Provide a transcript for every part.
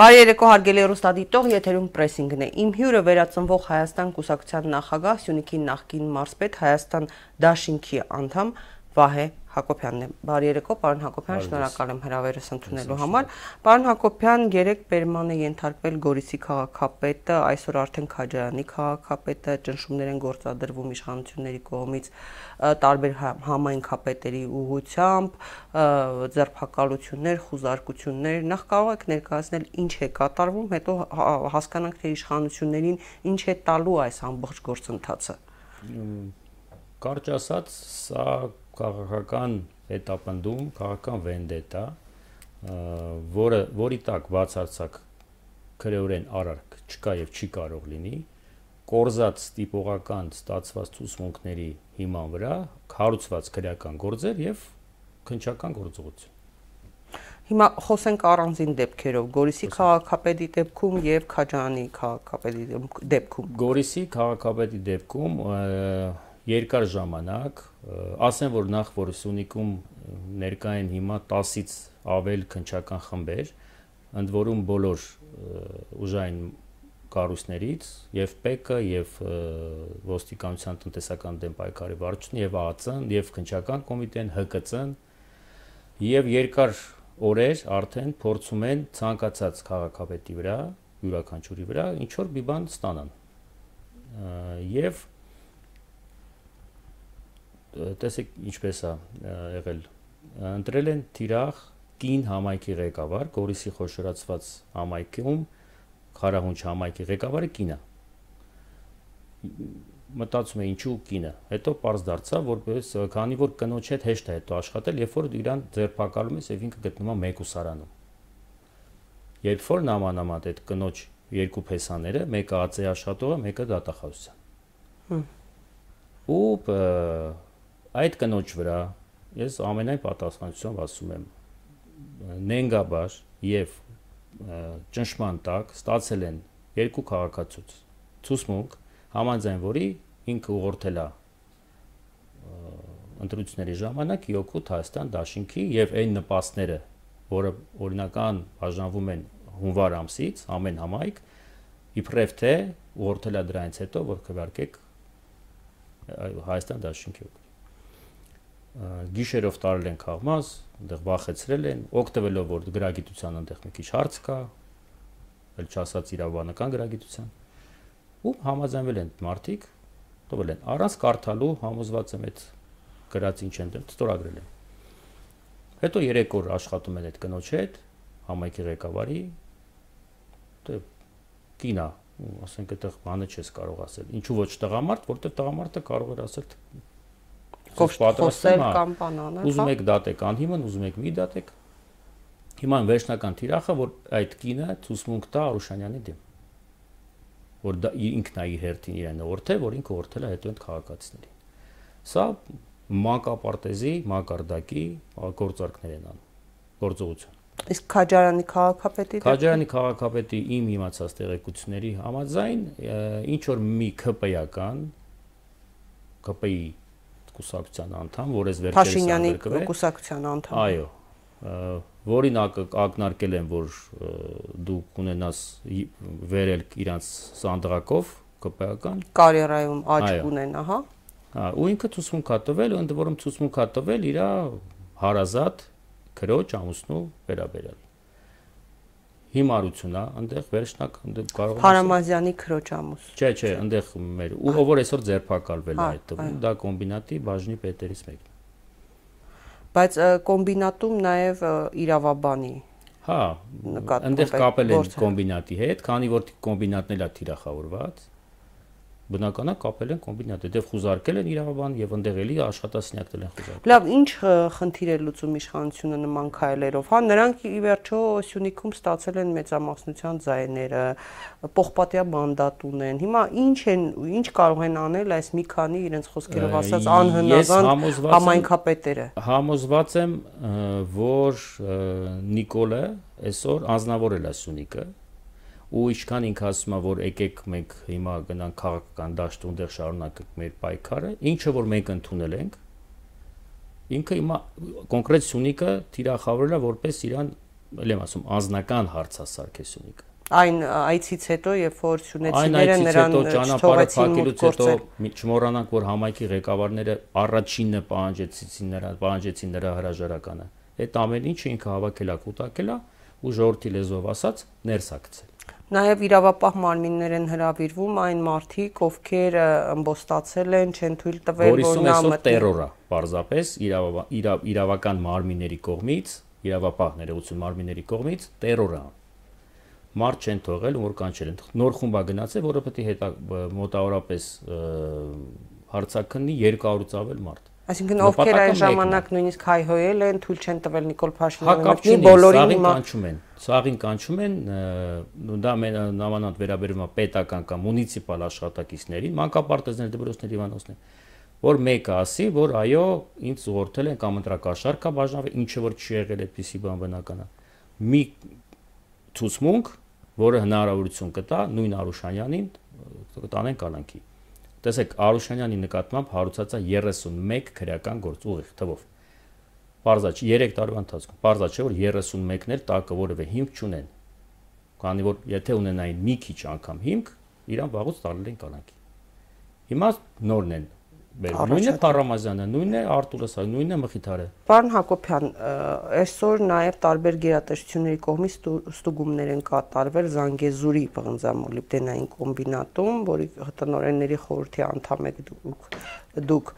Բարի երեկո հարգելի ռուստադիտող, եթերում պրեսինգն է։ Իմ հյուրը վերածնվող Հայաստան կուսակցության նախագահ Սյունիքի նախկին մարզպետ Հայաստան Դաշինքի անդամ Վահե Հակոբյանն է։ Բարի երեկո, պարոն Հակոբյան, շնորհակալ եմ հրավերս ընդունելու համար։ Պարոն Հակոբյան, երեք բերման է ենթարկվել Գորիսի քաղաքապետը, այսօր արդեն Քաջարյանի քաղաքապետը, ճնշումներ են գործադրվում իշխանությունների կողմից տարբեր համայնքապետերի ուղությամբ, ձերբակալություններ, խուզարկություններ։ Նախ կարող եք ներկայացնել ինչ է կատարվում, հետո հասկանանք թե իշխանություններին ինչ է տալու այս ամբողջ գործընթացը։ Կարճ ասած, սա քաղաքական հետապնդում, քաղաքական վենդետա, որը որի տակ բացարձակ քրեորեն արարք չկա եւ չի կարող լինի, կորզած տիպողական ստացված ցուցմունքների հիման վրա քարուցված քրեական գործեր եւ քնչական գործողություն։ Հիմա խոսենք առանձին դեպքերով Գորիսի քաղաքապետի դեպքում եւ Քաջանի քաղաքապետի դեպքում։ Գորիսի քաղաքապետի դեպքում երկար ժամանակ ասեմ որ նախ որ Սյունիքում ներկա են հիմա 10-ից ավել քնչական խմբեր, ընդ որում բոլոր ուժային կառույցներից եւ ՊԿ եւ ոստիկանության տնտեսական դեմ պայքարի վարչությունը եւ ԱԱՑ-ն եւ քնչական կոմիտեն ՀԿՑ-ն եւ երկար օրեր արդեն փորձում են ցանկացած քաղաքապետի վրա, յուրաքանչյուրի վրա ինչ որ մի բան ստանան։ Եվ տեսեք ինչպես է եղել ընտրել են Տիրախ կին համայնքի ղեկավար Գորիսի խոշորացված համայնքում Խարահունչ համայնքի ղեկավարը կինա մտածում է ինչու կինը հետո པարզ դարձավ որպես քանի որ կնոջ հետ հեշտ է հետո աշխատել երբ որ իրան ձերբակալում ես եւ ինքը գտնվում է մեկուսարանում երբ որ նամանամատ այդ կնոջ երկու փեսաները մեկը ԱՑ-ի աշխատողը մեկը դատախազության ու այդ կնոջ վրա ես ամենայն պատասխանատվությամբ ասում եմ նենգաբար եւ ճնշման տակ ստացել են երկու քաղաքացուց ցուսմունք համաձայն որի ինքը ուղղորդել է ընտրությունների ժամանակ Յոկուտ Հայաստան Դաշինքի եւ այն նպաստները, որը օրինական բաժանվում են հունվար ամսից ամեն համայնք իբրև թե ուղղորդել է դրանից հետո որ քվարկեք Հայաստան Դաշինքի գիշերով տարել են քաղմազ, այնտեղ վախեցրել են, օգտվելով որ գրագիտության այնտեղ մի քիչ հարց կա, ել չասած իրավաբանական գրագիտության, ու համաձայնվել են մարդիկ, տվել են առանց կարդալու համոզված եմ այդ գրած ինչ են ստորագրել են։ Հետո 3 օր աշխատում են այդ կնոջ հետ, համայնքի ղեկավարի, դե կինա, ասենք այդտեղ բանը չես կարող ասել։ Ինչու ոչ տղամարդ, որտեղ տղամարդը կարող էր ասել պատրաստել կամ բան անել։ Ուզում հա։ եք դատեք անհիմն, ուզում եք մի դատեք։ Հիմա վերջնական թիրախը, որ այդ կինը ցուսմունք տա Արուշանյանի դեմ։ Որ դա ինքն է իր հերթին իրեն օրթե, որ ինքը օրթել է հետո այդ քաղաքացիներին։ Սա մանկապարտեզի, մակարդակի գործարքներ են անում։ Գործողություն։ Իսկ Քաջարյանի քաղաքապետի Քաջարյանի քաղաքապետի իմ իմացած տեղեկությունների համաձայն ինչ որ մի ԿՊ-ական ԿՊ-ի կուսակցության անդամ, որ ես վերջերս Փաշինյանի կուսակցության անդամ։ Այո, որին ակնարկել են, որ դու կունենաս վերել իրանց սանդղակով ԿՊ-ական կարիերայում աճ ունենա, հա։ Հա, ու ինքը ցուցմունք հա տվել, ընդ որում ցուցմունք հա տվել իր հարազատ քրոջ ամուսնու վերաբերյալ հիմարություն է, այնտեղ վերջնակ այնտեղ կարող է Փարամազյանի քրոջամուս։ Չէ, չէ, այնտեղ մեր ու ով որ այսօր ձերբակալվել է այդ տվում, դա կոմբինատի բաժնի պետերից մեկն է։ Բայց կոմբինատում նաև իրավաբանի Հա, այնտեղ կապել են կոմբինատի հետ, քանի որ կոմբինատն էլ է թիրախավորված, բնականա կապել են կոմբինատը, դեռ խուզարկել են իրավաբան եւ ընդեղ էլի աշխատասենյակներ են խուզարկել։ Լավ, ինչ խնդիր է լուծում իշխանությունը նման քայլերով, հա, նրանք ի վերջո Սյունիքում ստացել են մեծամասնության ձայները, պողպատյա մանդատ ունեն։ Հիմա ինչ են, ինչ կարող են անել այս մի քանի իրենց խոսքերով ասած անհնազանդ համայնքապետերը։ Համոզված եմ, որ Նիկոլը այսօր անznավորել է Սյունիքը ու ինչքան ինքը ասում է որ եկեք մենք հիմա գնանք քաղաքական դաշտ ու այնտեղ շարունակենք մեր պայքարը ինչը որ մենք ընդունել ենք ինքը հիմա կոնկրետ Սյունիքը թիրախավորել է որպես իրան ելեմ ասում անznական հարցասարքեսունիկը այն այցից հետո երբ որ սյունեցիները նրան ճանապարհը փակելուց հետո չմոռանանք որ համայնքի ղեկավարները առաջինը պահանջեցին նրա պահանջեցին նրա հրաժարականը այդ ամեն ինչը ինքը հավաքելա կուտակելա ու ժողովրդի լեզվով ասած ներսակցել Նաև իրավապահ մարմիններ են հրավիրվում այն մարդիկ, ովքեր ըմբոստացել են, չեն թույլ տվել, որ նա մտնի։ Տերորա, պարզապես իրավական մարմինների կողմից, իրավապահ ներողություն մարմինների կողմից տերորա մարդ չեն թողել, որ կանչել են։ Նոր խումբա գնացել, որը պետք է հետա մոտավորապես հարցակնի 200-ից ավել մարդ։ Այսինքն ովքեր այն ժամանակ նույնիսկ հայհոյել են, թույլ չեն տվել Նիկոլ Փաշինյանը, բոլորին հիմա կանչում են։ Սաղին կանչում են, դա նամանանդ վերաբերում է պետական կամ մունիցիպալ աշխատակիցներին, մանկապարտեզներ, դպրոցներ, Իվանոսներ, որ մեկը ասի, որ այո, ինձ ուղղորդել են կամ ընտրակաշար կա բաժանվել, ինչը որ չի եղել այդպեսի բան բնական է։ Մի ցուցմունք որը հնարավորություն կտա նույն Արուշանյանին կտանեն կանանքի։ Տեսեք, Արուշանյանի նկատմամբ հարուցած է 31 քրեական գործ ուղիղ թվով։ Պարզա չի 3 տարվա ընթացքում։ Պարզա չէ որ 31-ն էլ տակը որևէ հիմք չունեն։ Քանի որ եթե ունենային մի քիչ անգամ հիմք, իրան վաղուց տալել են կանանքի։ Հիմա նորն են է Փարամազյանը, նույնն է Արտուրը, նույնն է Մխիթարը։ Պարոն Հակոբյան, այսօր նաև տարբեր գերատեսչությունների կողմից ստուգումներ են կատարվել Զանգեզուրի պղնձամոլիբդենային կոմբինատում, որի տնօրենների խորհրդի անդամ եք դուք դուք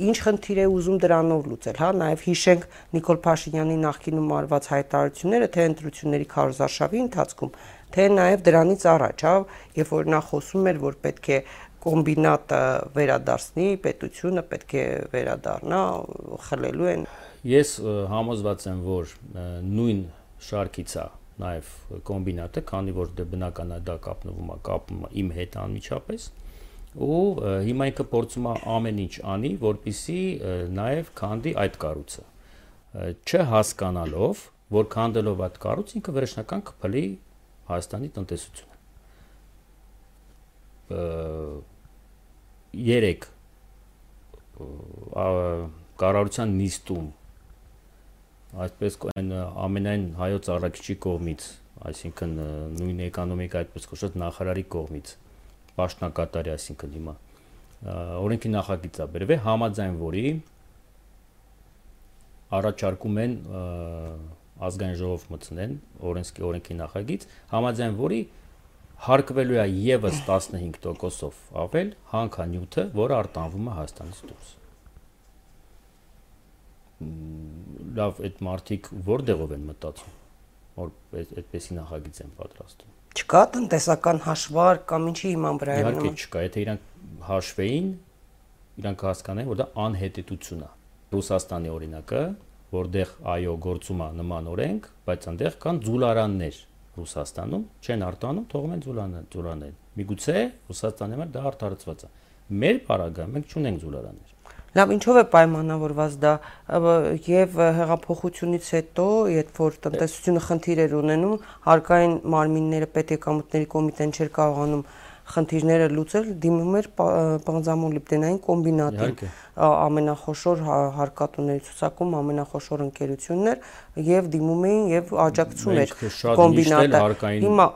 ինչ խնդիր է ուզում դրանով լուծել, հա, նաև հիշենք Նիկոլ Փաշինյանի նախկինում արված հայտարարությունները, թե ընտրությունների քարոզարշավի ընթացքում, թե նաև դրանից առաջ, հա, երբ որ նա խոսում էր, որ պետք է կոմբինատը վերադարձնի, պետությունը պետք է վերադառնա, խլելու են։ Ես համոզված եմ, որ նույն շարքից է նաև կոմբինատը, քանի որ դե բնական է դա կապնվում է, կապում իմ հետ անմիջապես ու հիմա ինքը փորձում է ամեն ինչ անի, որպիսի նաև քանդի այդ կառույցը։ Չհասկանալով, որ քանդելով այդ կառույց ինքը վերջնական կփլի Հայաստանի տնտեսությունը 3 կառավարության նիստում այսպես այն ամենայն հայոց առաքիչի կողմից, այսինքն նույն էկոնոմիկա այդպես կոչված նախարարի կողմից պաշտնակատարի, այսինքն հիմա օրենքի նախագիծա բերվե համաձայն որի առաջարկում են ազգային ժողով մտցնեն օրենքի օրենքի նախագիծ համաձայն որի հարկվելու է եւս 15%-ով ավել հանքանյութը, որը արտանվում է Հայաստանից դուրս։ Լավ, այդ մարդիկ որտեղով են մտածում, որ այդպեսի նախագիծ են պատրաստում։ Չկա տնտեսական հաշվարկ կամ ինչի հիման վրա է։ Իհարկե չկա, եթե իրանք հաշվեին, իրանք հասկանային, որ դա անհետետություն է։ Ռուսաստանի օրինակը, որտեղ այո գործում է նման օրենք, բայց այնտեղ կան ձուլարաններ, Ռուսաստանում չեն արտանում, թողում են զուլանել։ Միգուցե Ռուսաստանի համար դա արդարացված է։ Մեր բարագա մենք չունենք զուլարաններ։ Լավ, ինչով է պայմանավորված դա եւ հեղափոխությունից հետո, երբ որ տնտեսությունը խնդիր էր ունենում, հարկային մարմինները պետեկամուտների կոմիտեն չէր կարողանում խնդիրները լուծել դիմում էր պղնձամոլիբդենային կոմբինատին ամենախոշոր հա, հարկատուների ցուցակում ամենախոշոր ընկերությունն էր եւ դիմում էին եւ աջակցում էր կոմբինատը հիմա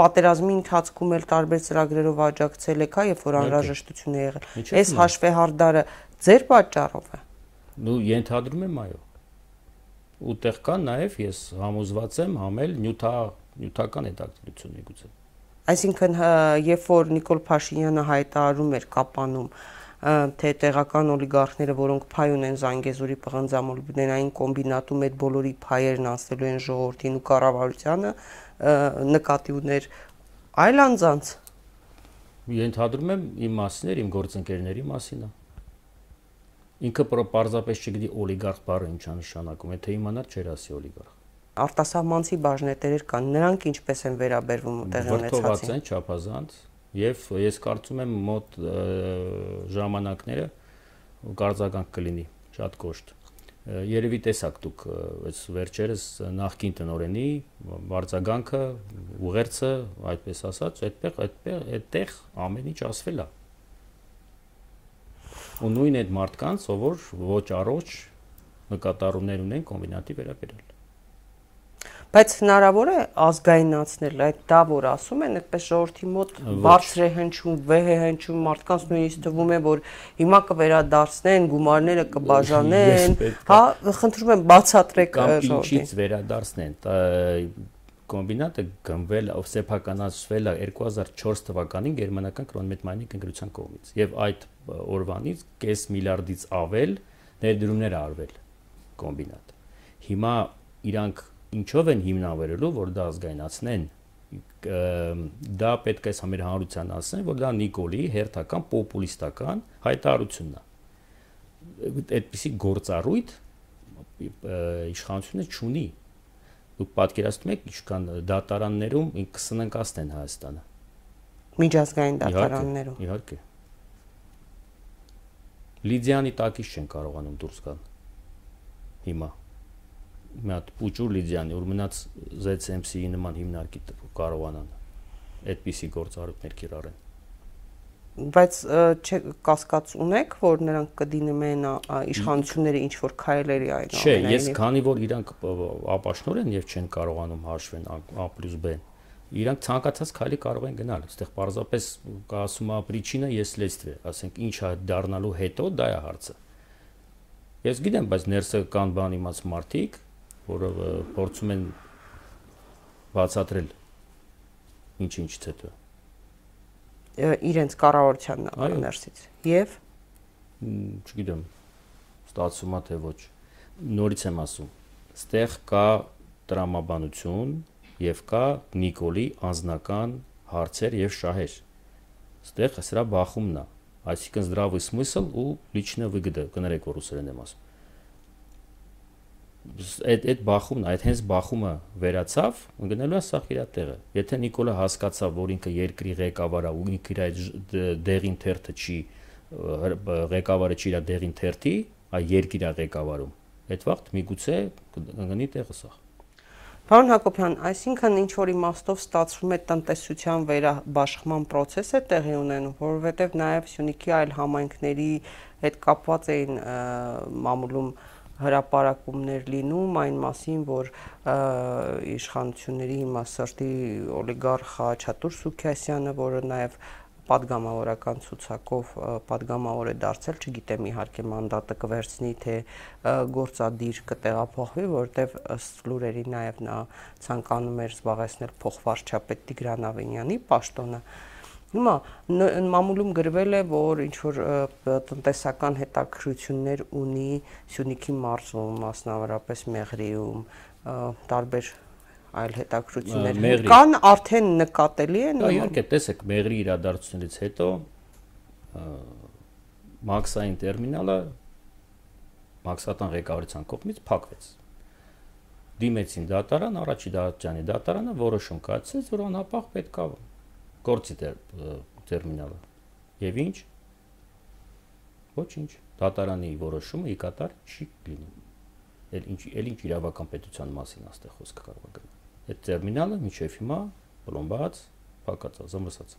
պատերազմի ընթացքում էլ տարբեր ծրագրերով աջակցել եք հա երբ որ անհրաժեշտություն է եղել այս հաշվեհարդարը ձեր պատճառով է նու ենթադրում եմ այո ուտեղ կան նաև ես համոզված եմ համել նյութա նյութական հետաքրքրություն միգուցե Այսինքն երբ որ Նիկոլ Փաշինյանը հայտարարում էր կապանում թե տեղական օլիգարխները, որոնք փայ ունեն Զանգեզուրի պղնձամոլբնենային կոմբինատում այդ բոլորի փայերն անցնելու են ժողովրդին ու կառավարությանը, նկատի ուներ այլ անձանց։ Ենթադրում եմ իմ մասին էր, իմ գործընկերների մասին է։ Ինքը պարզապես չգիտի օլիգարխ բառը ինչա նշանակում, եթե իմանար չէր ասի օլիգարխ արտասահմանցի բաժնետերեր կան, նրանք ինչպես են վերաբերվում տեղի ունեցածին։ Վրթոված են չափազանց եւ ես կարծում եմ մոտ ժամանակները կարծականք կլինի շատ կոշտ։ Երևի տեսակ դուք այս վերջերս նախկին տնորենի վարձագանքը, ուղերձը, այդպես ասած, այդտեղ այդտեղ այդտեղ ամեն ինչ ասվել է։ Ու նույն այդ մարդկանց, ով որ ոչ առողջ նկատառումներ ունեն կոմբինատի վերաբերյալ Բայց հնարավոր է ազգայնացնել այդ դա, որ ասում են, այդպես ժողովրդի մոտ բարձր է հնչում, վեհ է հնչում, մարդկանց նույնիսկ թվում է, որ հիմա կվերադարձնեն, գումարները կբաժանեն, հա, խնդրում եմ բացատրեք ժողովրդին։ Ինչից վերադարձնեն կոմբինատը գնվել, սեփականացվել է 2004 թվականին գերմանական կրոնմետմայնի կենտրոնության կողմից եւ այդ օրվանից կես միլիարդից ավել ներդրումներ արվել կոմբինատ։ Հիմա իրանք ինչով են հիմնավորելու, որ դա ազգայնացնեն դա պետք է մեր հանրության ասեն, որ դա Նիկոլի հերթական պոպուլիստական հայտարարությունն է։ Այդպիսի գործառույթ իշխանությունը չունի դուք պատկերացնում եք ինչքան դատարաններում կսննկացնեն Հայաստանը միջազգային դատարաններում իհարկե Լիդիանի տակից չեն կարողանում դուրս գալ հիմա մի հատ փուճուր Լիդիանի որ մնաց ZCMC-ի նման հիմնարկի կարողանան այդպիսի գործառույթներ կիրառեն բայց չէ կասկած ունեք, որ նրանք կդինեն իշխանությունները ինչ որ քայլերի այն Չէ, ես քանի որ իրանք ապաշնոր են եւ չեն կարողանում հաշվեն A+B, իրանք ցանկացած քայլի կարող են գնալ այստեղ պարզապես ասում է պրիչինը ես լեստվե ասենք ինչ է դառնալու հետո դա է հարցը ես գիտեմ բայց ներսը կան բան իմաց մարդիկ որը փորձում են բացատրել ինչ-ինչից հետո իրենց կառավարության ներսից եւ չգիտեմ ստացվում է թե ոչ նորից եմ ասում. Ստեղ կա տրամաբանություն եւ կա Նիկոլի անznական հարցեր եւ շահեր։ Ստեղ սրա բախումն է, այսինքն здравый смысл ու личная выгода, կներեք որ ուսերեն եմ ասում այդ այդ բախումն, այդ հենց բախումը վերացավ, գնալու է սա իր տեղը։ Եթե Նիկոլը հասկացավ, որ ինքը երկրի ղեկավարը ու ինքը իր այդ դեղին թերթը չի ղեկավարը չի իր դեղին թերթի, այ երկիր է ղեկավարում։ Այդ վաղ միգուցե կգնի տեղը սա։ Պարոն Հակոբյան, այսինքն ինչ որ իմաստով ստացվում է տնտեսության վերաբաշխման process-ը տեղի ունենում, որովհետև նաև Սյունիքի այլ համայնքների հետ կապված էին մամուլում հրապարակումներ լինում այն մասին, որ իշխանությունների հիմա սրտի օլիգարխ Չատուր Սուքիասյանը, որը նաև падգամավորական ցուցակով падգամավոր է դարձել, չգիտեմ իհարկե մանդատը կվերցնի թե գործադիր կտեղափոխվի, որտեվ ըստ լուրերի նաև նա ցանկանում էր զբաղեցնել փոխվարչապետ Տիգրան Ավենյանի պաշտոնը։ Հիմա մամուլում գրվել է, որ ինչ որ տնտեսական հետաքրություններ ունի Սյունիքի մարզում, մասնավորապես Մեղրիում, տարբեր այլ հետաքրություններ կան արդեն նկատելի են իհարկե տեսեք Մեղրի իրադարձությունից հետո մաքսային տերմինալը մաքսատան ղեկավարության կողմից փակվեց դիմեցին դատարան առաջի դատարանի դատարանը որոշում կայացրեց որ անապահ պետքա գործի տերմինալը։ Եվ ինչ։ Ոչինչ։ Դատարանի որոշումը ի կատար չի լինում։ Էլ ինչ էլ ինչ իրավական պետության մասին աստեղ խոսքը կարող է գնալ։ Այդ տերմինալը միջև հիմա բլոմբած, փակած, զմրսած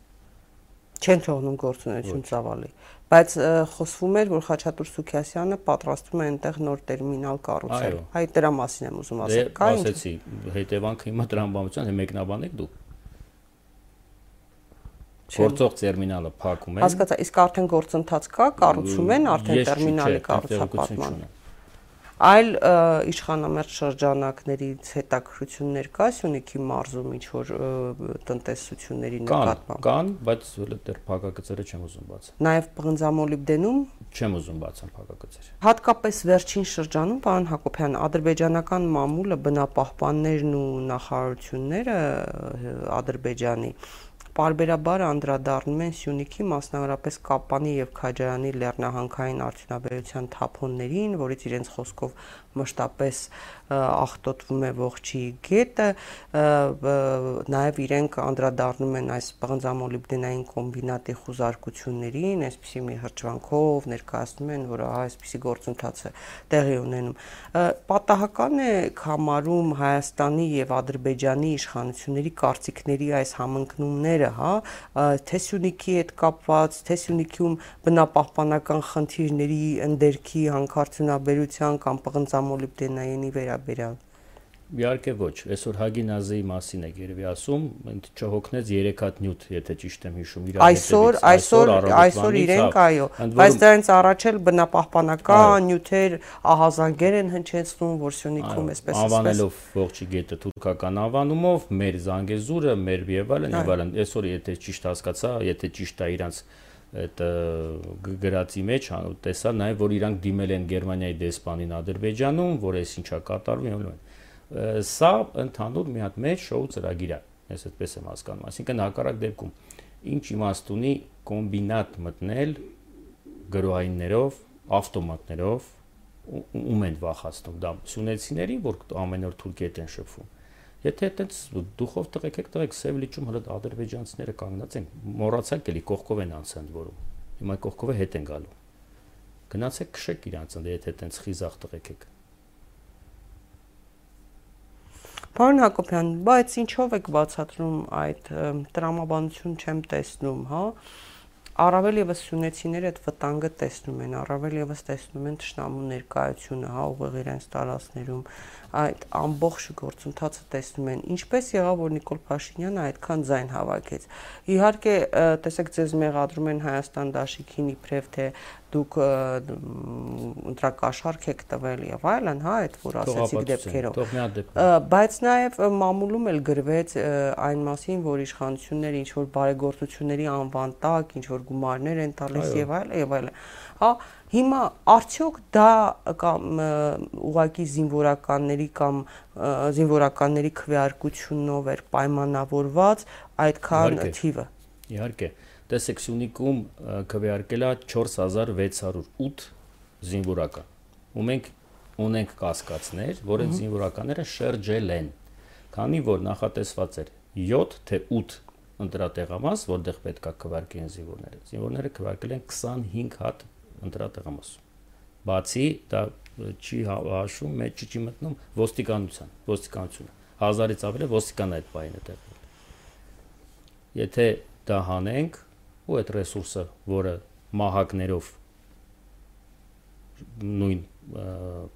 չեն թողնում գործունեություն ծավալի բայց խոսվում էր որ Խաչատուր Սուքիասյանը պատրաստում է այնտեղ նոր տերմինալ կառուցել հայ դրա մասին եմ ուզում ասել դե, կա ինչ ասեցի հետևանքը հիմա տրամաբանության մեկնաբանեք դուք գործող տերմինալը փակում են։ Հասկացա, իսկ արդեն գործընթաց կա, կառուցում են արդեն տերմինալի կառուցապատման։ Այլ իշխանամերձ շրջանակներից հետաքրություններ կա Սյունիքի մարզում ինչ որ տնտեսությունների նկատմամբ։ Կան, բայց դեռ փակագծերը չեմ ուզում բացել։ Նաև Պղնձամոլիբդենում չեմ ուզում բացել փակագծերը։ Հատկապես վերջին շրջանում, պարոն Հակոբյան, ադրբեջանական մամուլը բնապահպաններն ու նախարարությունները Ադրբեջանի Պարբերաբար անդրադառնում են Սյունիքի, մասնավորապես Կապանի եւ Քաջարանի լեռնահանքային արդյունաբերության թափոններին, որից իրենց խոսքով մշտապես աղտոտվում է ողջի գետը, նաև իրենք անդրադառնում են այս պղնձամոլիբդենային կոմբինատի խուզարկություններին, այսպիսի մի հրճվանքով ներկայացնում են, որ ահա այսպիսի գործընթաց է տեղի ունենում։ Պատահական է համարում Հայաստանի եւ Ադրբեջանի իշխանությունների կարծիքների այս համընկնումները, հա, թե Սյունիքի հետ կապված, թե Սյունիքում բնապահպանական խնդիրների ընդերքի հանքարդյունաբերության կամ պղնձամ մոլիբդենայինի վերաբերյալ։ Իհարկե ոչ։ Այսօր Հագինազեի մասին է երևի ասում, չհոգնեց 3 հատ նյութ, եթե ճիշտ եմ հիշում, իր Այսօր, այսօր, այսօր իրենք այո, բայց դրանից առաջ էլ բնապահպանական նյութեր ահազանգեր են հնչեցնում, որ Սյունիքում էսպես էսպես անվանելով ողջի գետը թուրքական անվանումով, մեր Զանգեզուրը, մեր եւ այլն։ Այսօր եթե ճիշտ հասկացա, եթե ճիշտ է իրանց այդ գրածի մեջ տեսա նաև որ իրանք դիմել են Գերմանիայի դեսպանին Ադրբեջանում, որ այս ինչա կատարվում եւ այլն սա ընդհանուր մի հատ մեծ շոու ծրագիր է ես այդպես եմ հասկանում այսինքն հակառակ դեպքում ինչ իմաստ ունի կոմբինատ մտնել գրոհայիններով ավտոմատներով ում են վախացնում դա սունեցիներին որ ամեն օր թուրքի հետ են շփվում եթե այդպես դուխով տղեկ եք տղեկ սև լիճում հələ ադրբեջանցիները կանգնած են մոռացեք էլի կողքով են անցան որում հիմա կողքով հետ են գալու գնացեք քշեք իրանց ընդ եթե այդպես խիզախ տղեկ եք Պարոն Հակոբյան, բայց ինչով եք բացատրում այդ տրամաբանություն չեմ տեսնում, հա? Առավել եւս սյունեցիները այդ վտանգը տեսնում են, առավել եւս տեսնում են ճշնամու ներկայությունը, հա, ուղիղ իրենց տարածքներում, այդ ամբողջ գործընթացը տեսնում են։ Ինչպես եղավ, որ Նիկոլ Փաշինյանը այդքան ձայն հավաքեց։ Իհարկե, տեսեք, ձեզ մեղադրում են Հայաստան դաշիկին իբրև թե դուք ընտրակաշարք եք տվել եւ այլն, հա, այդ որ ասացիք դեպքերով։ Բայց նաեւ մամուլում էլ գրվեց այն մասին, որ իշխանությունները ինչ որ բարեգործությունների անվան տակ, ինչ որ գումարներ են տալիս եւ այլն եւ այլն։ Հա, Հիմա արդյոք դա կամ ուղակի զինվորականների կամ զինվորականների քվեարկությունով էր պայմանավորված այդքան թիվը։ Իհարկե, տեսեք Սյունիքում քվեարկելա 4608 զինվորական։ Ու մենք ունենք կասկածներ, որ այդ զինվորականները շրջել են, քանի որ նախատեսված էր 7 թե 8 ընտրատեղամաս, որտեղ պետքա քվարկեն զինվորները։ Զինվորները քվարկել են 25 հատ ընտրատեղամաս։ Բացի դա չի հաշվում, մեջ չի մտնում ոստիկանության, ոստիկանությունը։ Հազարից ավել է ոստիկան այդ բանը տեղել։ Եթե դա հանենք ու այդ ռեսուրսը, որը մահակներով նույն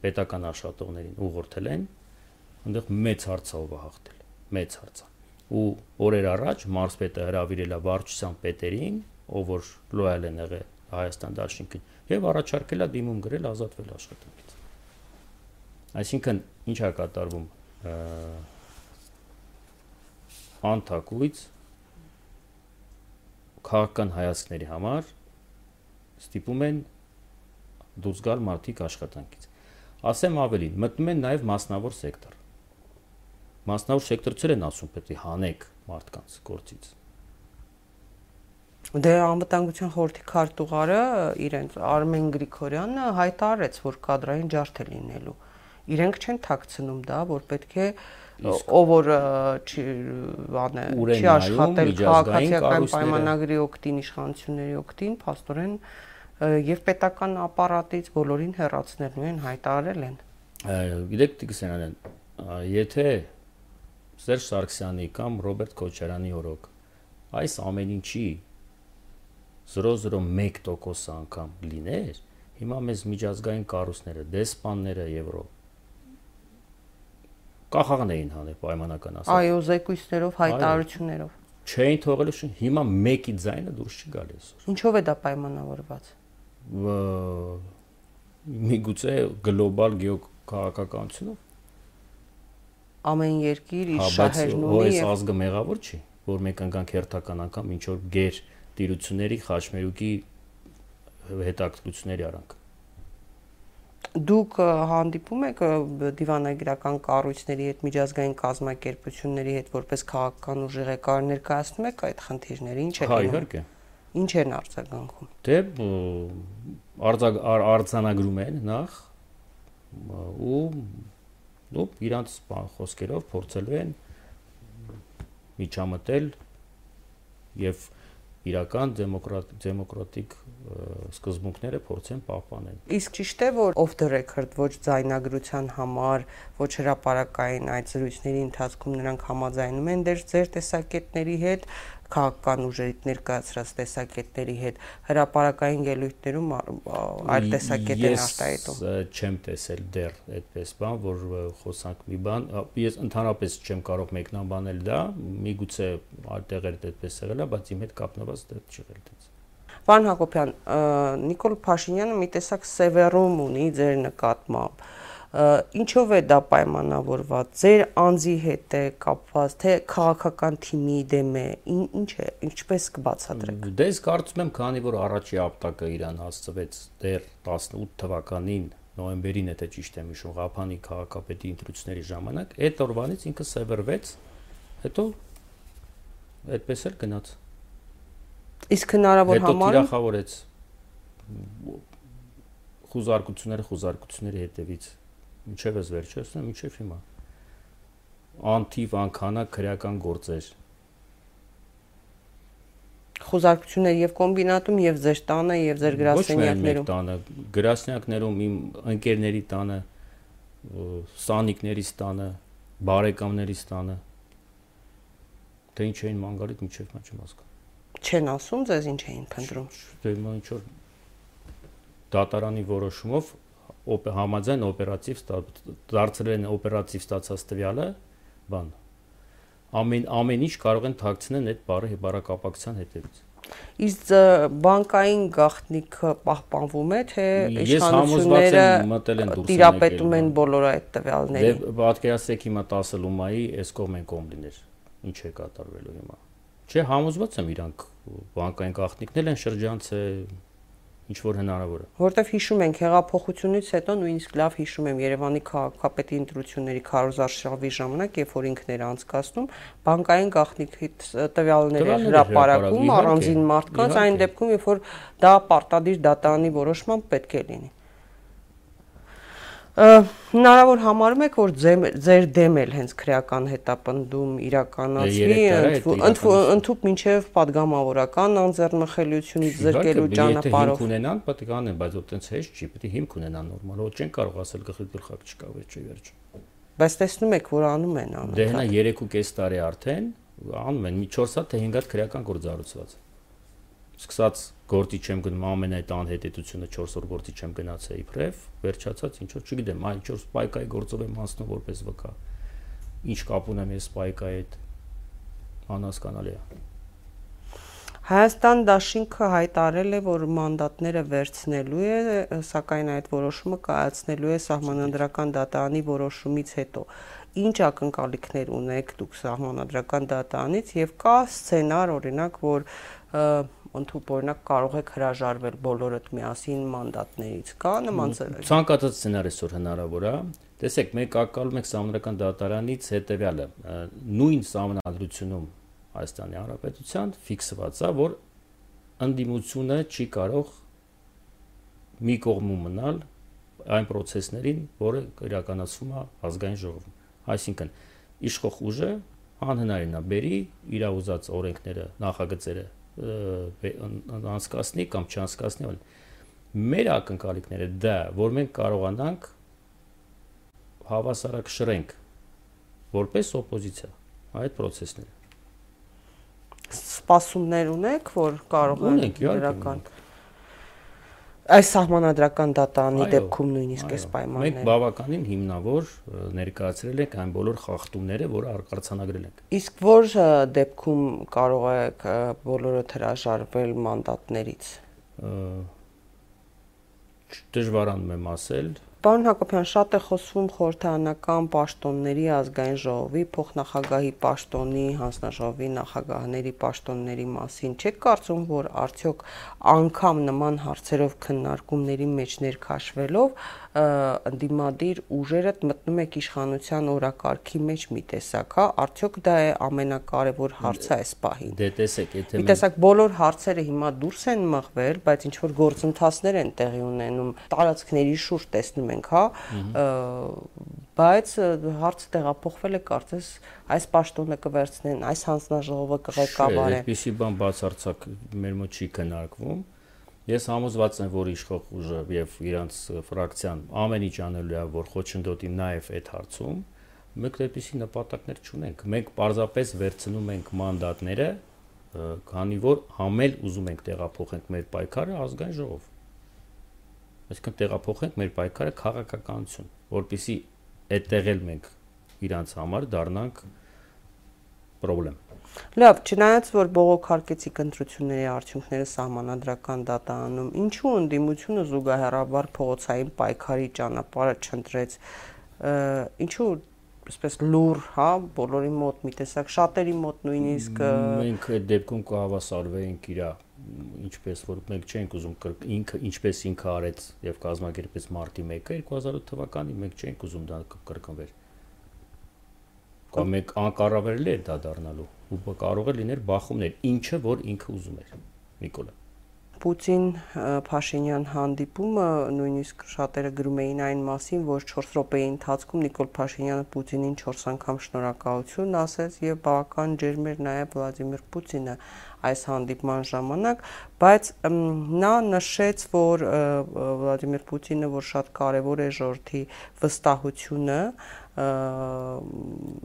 պետական աշխատողներին ուղղորդել են, այնտեղ մեծ հարցով հաղթել, մեծ հարցա։ Ու օրեր առաջ մարզպետը հրավիրել է վարչության պետերին, ով որ լոյալ են եղել Հայաստան դաշինքին եւ առաջարկել է դիմում գրել ազատվել աշխատանքից։ Այսինքն ինչ է կատարվում անթակույց քաղաքական հայացքների համար ստիպում են դուրս գալ մարդիկ աշխատանքից։ Ասեմ ավելին, մտնում են նաև մասնավոր սեկտոր։ Մասնավոր սեկտորցեր են ասում պետք է հանեք մարդկանց գործից Դե անվտանգության խորհրդի քարտուղարը իրենց Արմեն Գրիգորյանը հայտարարեց, որ կադրային ջարդ է լինելու։ Իրենք չեն ཐակցնում դա, որ պետք է ով որ չի բանը չի աշխատել քաղաքացիական պայմանագրի օկտին իշխանությունների օկտին, փաստորեն եւ պետական ապարատից բոլորին հեռացնելու են հայտարարել են։ Գիտեք Տիգրանյան, եթե Սերժ Սարգսյանի կամ Ռոբերտ Քոչարյանի օրոք այս ամեն ինչի 0.01% անգամ լիներ, հիմա մեզ միջազգային կառույցները, դեսպանները Եվրո կախաղն էին հանել պայմանական ասած։ Այո, զեկույցներով, հայտարարություններով։ Չէին թողել հիմա մեկի ձայնը դուրս չգալի այսօր։ Ինչով է դա պայմանավորված։ Միգուցե գլոբալ գեոքաղաքականությունով ամեն երկիր իր շահերն ունի։ Բայց այս ազգը մեղավոր չի, որ մենք ընկանք հերթական անգամ ինչ որ գեր տիրությունների խաչմերուկի հետաքրքրությունների արանք դուք հանդիպում եք դիվանագիտական կառույցների հետ միջազգային կազմակերպությունների հետ որպես քաղաքական ուժ ղեկավար ներկայացնում եք այդ խնդիրները ինչ է հա իհարկե ինչ են արձագանքում? Դե արձանագրում են նախ ու ու իրանց խոսքերով փորձելու են միջամտել եւ իրական դեմոկրատ դեմոկրատիկ սկզբունքները փորձեն պահպանել։ Իսկ ճիշտ է, որ off the record ոչ ձայնագրության համար, ոչ հրաապարակային այդ զրույցների ընթացքում նրանք համաձայնում են դեր ձեր տեսակետների հետ քաղաքական ուժերի ներկայացրած տեսակետների հետ հրաապարակային ելույթներում այլ տեսակետ են արտահայտում։ Ես չեմ տեսել դեռ այդպես բան, որ խոսանք մի բան, ես ընդհանրապես չեմ կարող մեկնաբանել դա, միգուցե այդտեղեր այդպես եղել է, բայց իմ հետ կապնված դա չեղել դից։ Պարոն Հակոբյան, Նիկոլ Փաշինյանը մի տեսակ սևեռում ունի ձեր նկատմամբ ինչով է դա պայմանավորված? Ձեր անձի հետ է կապված թե քաղաքական թիմի դեմ է ինչ է ինչպես կբացատրեք? Դե ես կարծում եմ քանի որ առաջի ապտակը իրան հասցվեց դեռ 18 թվականին նոյեմբերին եթե ճիշտ եմ հիշում Ղափանի քաղաքապետի ընտրությունների ժամանակ այդ օրվանից ինքը սևեռվեց հետո այդպես էլ գնաց իսկ հնարավոր համար հետո թիրախավորեց խուզարկությունները խուզարկությունների հետևից Ինչև ես վերջացնում, ինչև հիմա։ Անթիվ անքանակ քրեական գործեր։ Խոզարկություններ եւ կոմբինատում եւ ձեր տանը եւ ձեր գրասենյակներում։ Ոչ միայն տանը, գրասենյակներում իմ ընկերների տանը, սանիկներից տանը, բարեկամներից տանը։ Թե ինչ էին մանգալիտ, ինչև նա չեմ հասկանում։ Չեն ասում ձեզ ինչ էին փնտրում։ Դե ինչ որ դատարանի որոշումով համաձայն օպերատիվ դարձրել են օպերատիվ ստացած տվյալը, բան։ Ամեն ամեն ինչ կարող են թաքցնել այդ բարի բարակապակցության հետևից։ Իսկ բանկային գաղտնիքը պահպանվում է, թե իշխանությունները տիրապետում են բոլոր այդ տվյալներին։ Դե պատկերացրեք հիմա 10 լումայի այս կողմ են կողմ լիներ։ Ինչ է կատարվելու հիմա։ Չէ, համոզված եմ իրանք բանկային գաղտնիքներ են շրջանցել ինչ որ հնարավոր է։ Որտեվ հիշում ենք հեղափոխությունից հետո նույնիսկ լավ հիշում եմ Երևանի քաղաքապետի ընտրությունների քարոզարշավի ժամանակ, երբ որ ինքն էր անցկացնում, բանկային գաղտնիքի տվյալներ հրապարակում առանձին մարդկանց, այն դեպքում, երբ որ դա պարտադիր դատարանի որոշմամբ պետք է լինի հնարավոր համարում եք որ ձեր դեմ էլ հենց քրեական հետապնդում իրականացվի ընդհուպ մինչև падգամավորական անձեռնմխելիությունից զրկելու ճանապարհով եթե հիմք ունենան պատկանեն բայց որ տենց հեշտ չի պետք է հիմք ունենան նորմալ ոչ չեն կարող ասել գլխի գլխակ չկա վերջի վերջ բայց տեսնում եք որ անում են դե անընդհատ դե հնա 3.5 տարի արդեն անում են մի 4 հատ թե 5 հատ քրեական գործ առուցված սկսած գործի չեմ գնում ամեն այդ անհետեցությունը 4 օր գործի չեմ գնացել իբրև վերջացած ինչ որ չգիտեմ այլ 4 սպայկայի գործով եմ անցնում որպես վկա ինչ կապ ունեմ ես սպայկայի հետ անհասկանալի է Հայաստան դաշինքը հայտարել է, որ մանդատները վերցնելու է, սակայն այդ որոշումը կայացնելու է սահմանադրական դատարանի որոշումից հետո։ Ինչ ակնկալիքներ ունեք դուք սահմանադրական դատարանից եւ կա սցենար, օրինակ, որ ընդհուպ օրինակ կարող եք հրաժարվել բոլորդ միասին մանդատներից։ Կա նման ցանկացած սցենար այսօր հնարավոր է։ Տեսեք, մենք ակալում ենք համանդրական դատարանից հետեւյալը։ Նույն համանդրությունում Հայաստանի Հանրապետության ֆիքսված է, որ ընդդիմությունը չի կարող մի կողմում մնալ այն process-ներին, որը իրականացվում է ազգային ժողովում։ Այսինքն իշխող ուժը անհնարին է բերի իր ուզած օրենքները, նախագծերը անցկացնի կամ չանցկացնի, այլ մեր ակնկալիքները դա, որ մենք կարողանանք հավասարակշռենք որպես օպոզիցիա այդ process-ները սպասումներ ունեք, որ կարող են իրական այս սահմանադրական դատարանի դեպքում նույնիսկ այս պայմանները։ Մենք բավականին հիմնավոր ներկայացրել ենք այն բոլոր խախտումները, որը արձանագրել ենք։ Իսկ որ դեպքում կարող եք բոլորը հրաժարվել մանդատներից։ Դժվարանում եմ ասել, Պարոն Հակոբյան, շատ է խոսվում խորհրդարանական պաշտոնների ազգային ժողովի փոխնախագահի պաշտոնի, հանձնաժողովի նախագահների պաշտոնների մասին։ Չեք կարծում, որ արդյոք անգամ նման հարցերով քննարկումների մեջ ներքաշվելով ընդդիմադիր ուժերը մտնում եք իշխանության օրակարգի մեջ մի տեսակ, հա, արդյոք դա է ամենակարևոր հարցը այս պահին։ Դե տեսեք, եթե մի տեսակ բոլոր հարցերը հիմա դուրս են մղվել, բայց ինչ որ գործընթացներ են տեղի ունենում, տարածքների շուրջ տեսնում ենք, հա, բայց հարցը տեղափոխվել է կարծես այս պաշտոնը կվերցնեն, այս հանձնաժողովը կղեկավարեն։ Չէ, այդպեսի բան բացարձակ մեր մոտ չի քննարկվում Ես համոզված եմ, որ իշխող ուժը եւ իրանց ֆրակցիան ամեն ինչ անելու է, որ խոչընդոտի նաեւ այդ հարցում։ Մենք այդպիսի նպատակներ չունենք։ Մենք պարզապես վերցնում ենք մանդատները քանի որ համել ուզում ենք տեղափոխենք մեր պայքարը ազգային ժողով։ Այսինքն տեղափոխենք մեր պայքարը քաղաքականություն, որpիսի այդտեղ էլ մենք իրանց համար դառնանք խնդրեմ։ Լավ, չնայած որ բողոքարկեցի կընտրությունների արդյունքները սահմանադրական դատանում, ինչու ընդդիմությունը զուգահեռաբար փողոցային պայքարի ճանապարհը չընտրեց, ինչու այսպես լուր, հա, բոլորի մոտ մի տեսակ շատերի մոտ նույնիսկ մենք այդ դեպքում կհավասարվեինք իրա ինչպես որ մենք չենք ուզում ինքը ինչպես ինքը արեց եւ կազմակերպեց մարտի 1-ը 2008 թվականին մենք չենք ուզում դա կրկնվեր կամ մեկ անկառավարելի է դա դառնալու ու կարող է լինել բախումներ ինչը որ ինքը ուզում էր նիկոլա Պուտին-Փաշինյան հանդիպումը նույնիսկ շատերը գրում էին այն մասին, որ 4 րոպեի ընթացքում Նիկոլ Փաշինյանը Պուտինին 4 անգամ շնորհակալություն ասեց եւ բավական ջերմեր նաեւ Վլադիմիր Պուտինը այս հանդիպման ժամանակ, բայց նա նշեց, որ Վլադիմիր Պուտինը, որ շատ կարևոր է ժողովրդի վստահությունը,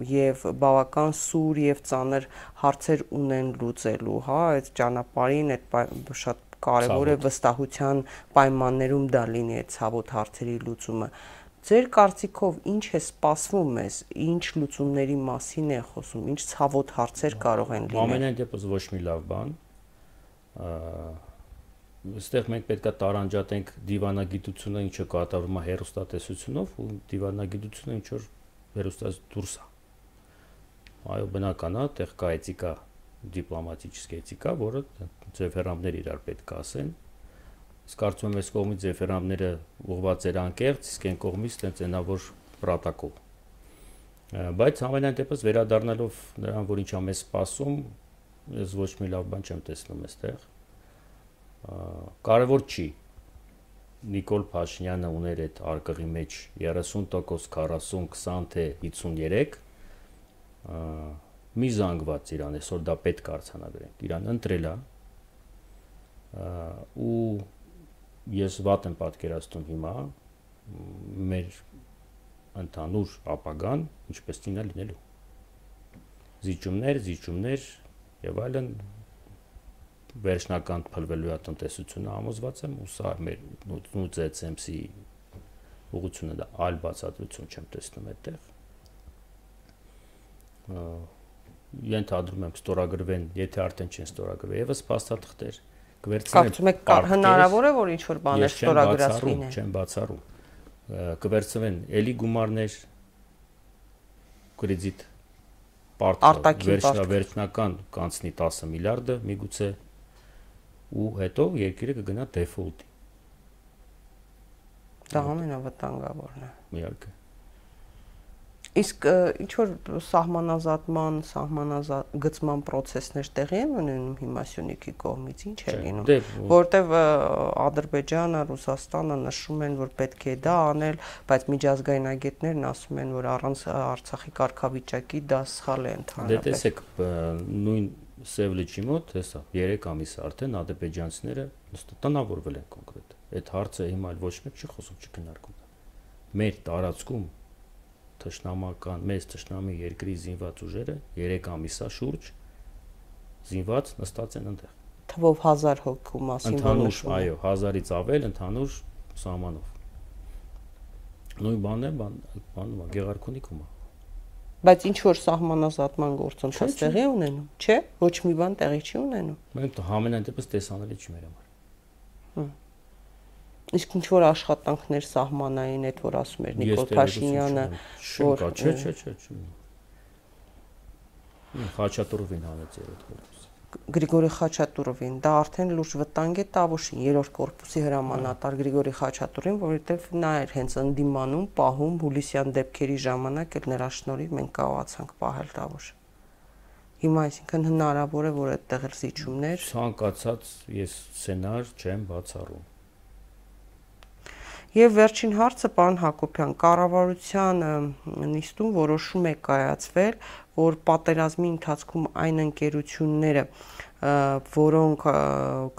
եւ բավական սուր եւ ծանր հարցեր ունեն լուծելու, հա, այդ ճանապարհին այդ շատ կարևոր է վստահության պայմաններում դա լինի այդ ցավոտ հարցերի լուծումը։ Ձեր կարծիքով ինչ է սպասվում մեզ, ինչ լուծումների մասին է խոսում, ինչ ցավոտ հարցեր կարող են լինել։ Ամենայն դեպս ոչ մի լավ բան։ Այստեղ մենք պետքա տարանջատենք դիվանագիտությունը, ինչը կատարվում է հերոստատեսությունով, ու դիվանագիտությունը ինչ որ հերոստաս դուրս է։ Այո, բնական է, տեղ կա էթիկա, դիպլոմատիկ էթիկա, որը ձև հերամներ իրար պետք է ասեն, Իսկ կարծում եմ, այս կողմից ձեֆերանները ուղված էր անկեղծ, իսկ այն կողմից տենց այնա որ պրոտոկոլ։ Բայց ամենայն դեպս վերադառնալով նրան, որ ինչա մեզ սպասում, ես ոչ մի լավ բան չեմ տեսնում այստեղ։ Կարևոր չի Նիկոլ Փաշինյանը ուներ այդ արկղի մեջ 30% 40 20 թե 53 մի զանգված իրան այսօր դա պետք է արցանագրենք իրան ընտրելա ու ես վատ եմ պատկերացնում հիմա մեր ընդհանուր ապագան ինչպես տինա լինելու զիջումներ, զիջումներ եւ այլն վերջնական փլվելու է տնտեսությունը համոզված եմ ու սա մեր նույն ZCMC-ի ուղղությունը դա այլ բացատրություն չեմ տեսնում այդտեղ ենթադրում եմ ստորագրվեն, եթե արդեն չեն ստորագրվել, եւս փաստաթղթեր կվերցնեն։ Կարծում եք հնարավոր է որ ինչ որ բաներ ստորագրած լինեն։ Չեմ բացառում։ Կվերցնեն էլի գումարներ կրեդիտ պարտքը վերջնա վերջնական կանցնի 10 միլիարդը միգուցե ու հետո երկիրը կգնա դեֆոլտի։ Դա ամենավտանգավորն է։ Իհարկե։ Իսկ ինչ որ սահմանազատման, սահմանազատ գծման process-ներ տեղի են ունենում հիմա Սյունիքի կողմից, ինչ է լինում, դե, որտեվ Ադրբեջանը, Ռուսաստանը նշում են, որ պետք է դա անել, բայց միջազգային ագետներն ասում են, որ առանց Արցախի կարգավիճակի դա սխալ է ընդհանրապես։ Դե տեսեք, նույն Սևլիչի մոտ, հեսա, 3 ամիս արդեն ադրբեջանցիները տնավորվել են կոնկրետ։ Այդ հարցը հիմա ոչ մեկ չի խոսում, չքննարկում։ Մեր տարածքում թշնամական մեծ թշնամի երկրի զինված ուժերը 3 ամիսա շուրջ զինված նստած են այնտեղ թվով 1000 հոգու մասին ընդհանուր այո 1000-ից ավել ընդհանուր սահմանով նույն բանն է բան բանում է գեղարքունիքում է բայց ինչ որ սահմանազատման գործընթաց տեղի ունենում չէ ոչ մի բան տեղի չի ունենում մենք ամենայն դեպս տեսանելի չի մեր համար հմ Իսկ ինչ որ աշխատանքներ սահմանային այդ որ ասում էր Նիկոլ Փաշինյանը, որ չէ, չէ, չէ, չէ։ Խաչատուրովին հանեց երրորդ կորպուսը։ Գրիգորի Խաչատուրովին, դա արդեն լուրջ վտանգ է Տավուշին, երրորդ կորպուսի հրամանատար Գրիգորի Խաչատուրին, որովհետև նա էր հենց ընդդիմանում, պահում Հուլիսյան դեպքերի ժամանակ էլ նրա շնորհիվ մենք կարողացանք պահել Տավուշը։ Հիմա այսինքն հնարավոր է, որ այդտեղ էլ զիջումներ ցանկացած ես սցենար չեմ բացառում Եվ վերջին հարցը պարոն Հակոբյան, կառավարության նիստում որոշում է կայացվել, որ պատերազմի ընթացքում այն ընկերությունները, որոնք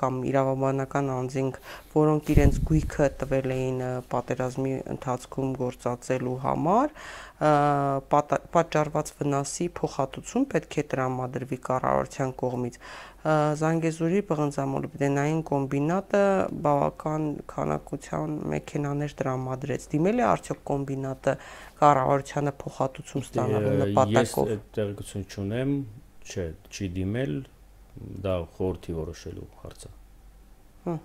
կամ իրավաբանական անձինք, որոնք իրենց գույքը տվել էին պատերազմի ընթացքում գործածելու համար, պատճառված վնասի փոխհատուցում պետք է տրամադրվի կառավարության կողմից։ Զանգեզուրի բղնձամոլիբդենային կոմբինատը բավական քանակության մեքենաներ տրամադրեց։ Դիմել է արդյոք կոմբինատը կառավարությանը փոխհատուցում ստանալու նպատակով։ Ես տեղեկություն չունեմ, չէ, չի դիմել, դա խորթի որոշելու հարցը։ Հա։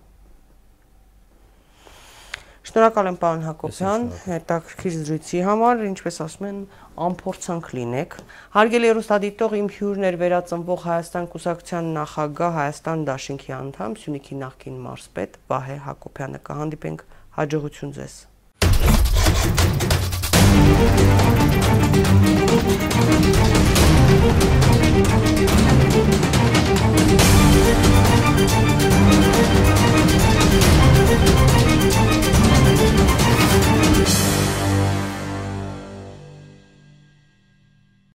Շնորհակալ եմ պարոն Հակոբյան հետաքրքիր զրույցի համար, ինչպես ասում են, ամփորձանք լինեք։ Հարգելի հեռուստադիտող, իմ հյուրն էր վերածնվող Հայաստան Կուսակցության նախագահ, Հայաստան Դաշինքի անդամ, Սյունիքի նախկին մարզպետ Վահե Հակոբյանը։ Կհանդիպենք հաջողություն ձեզ։ Thank you.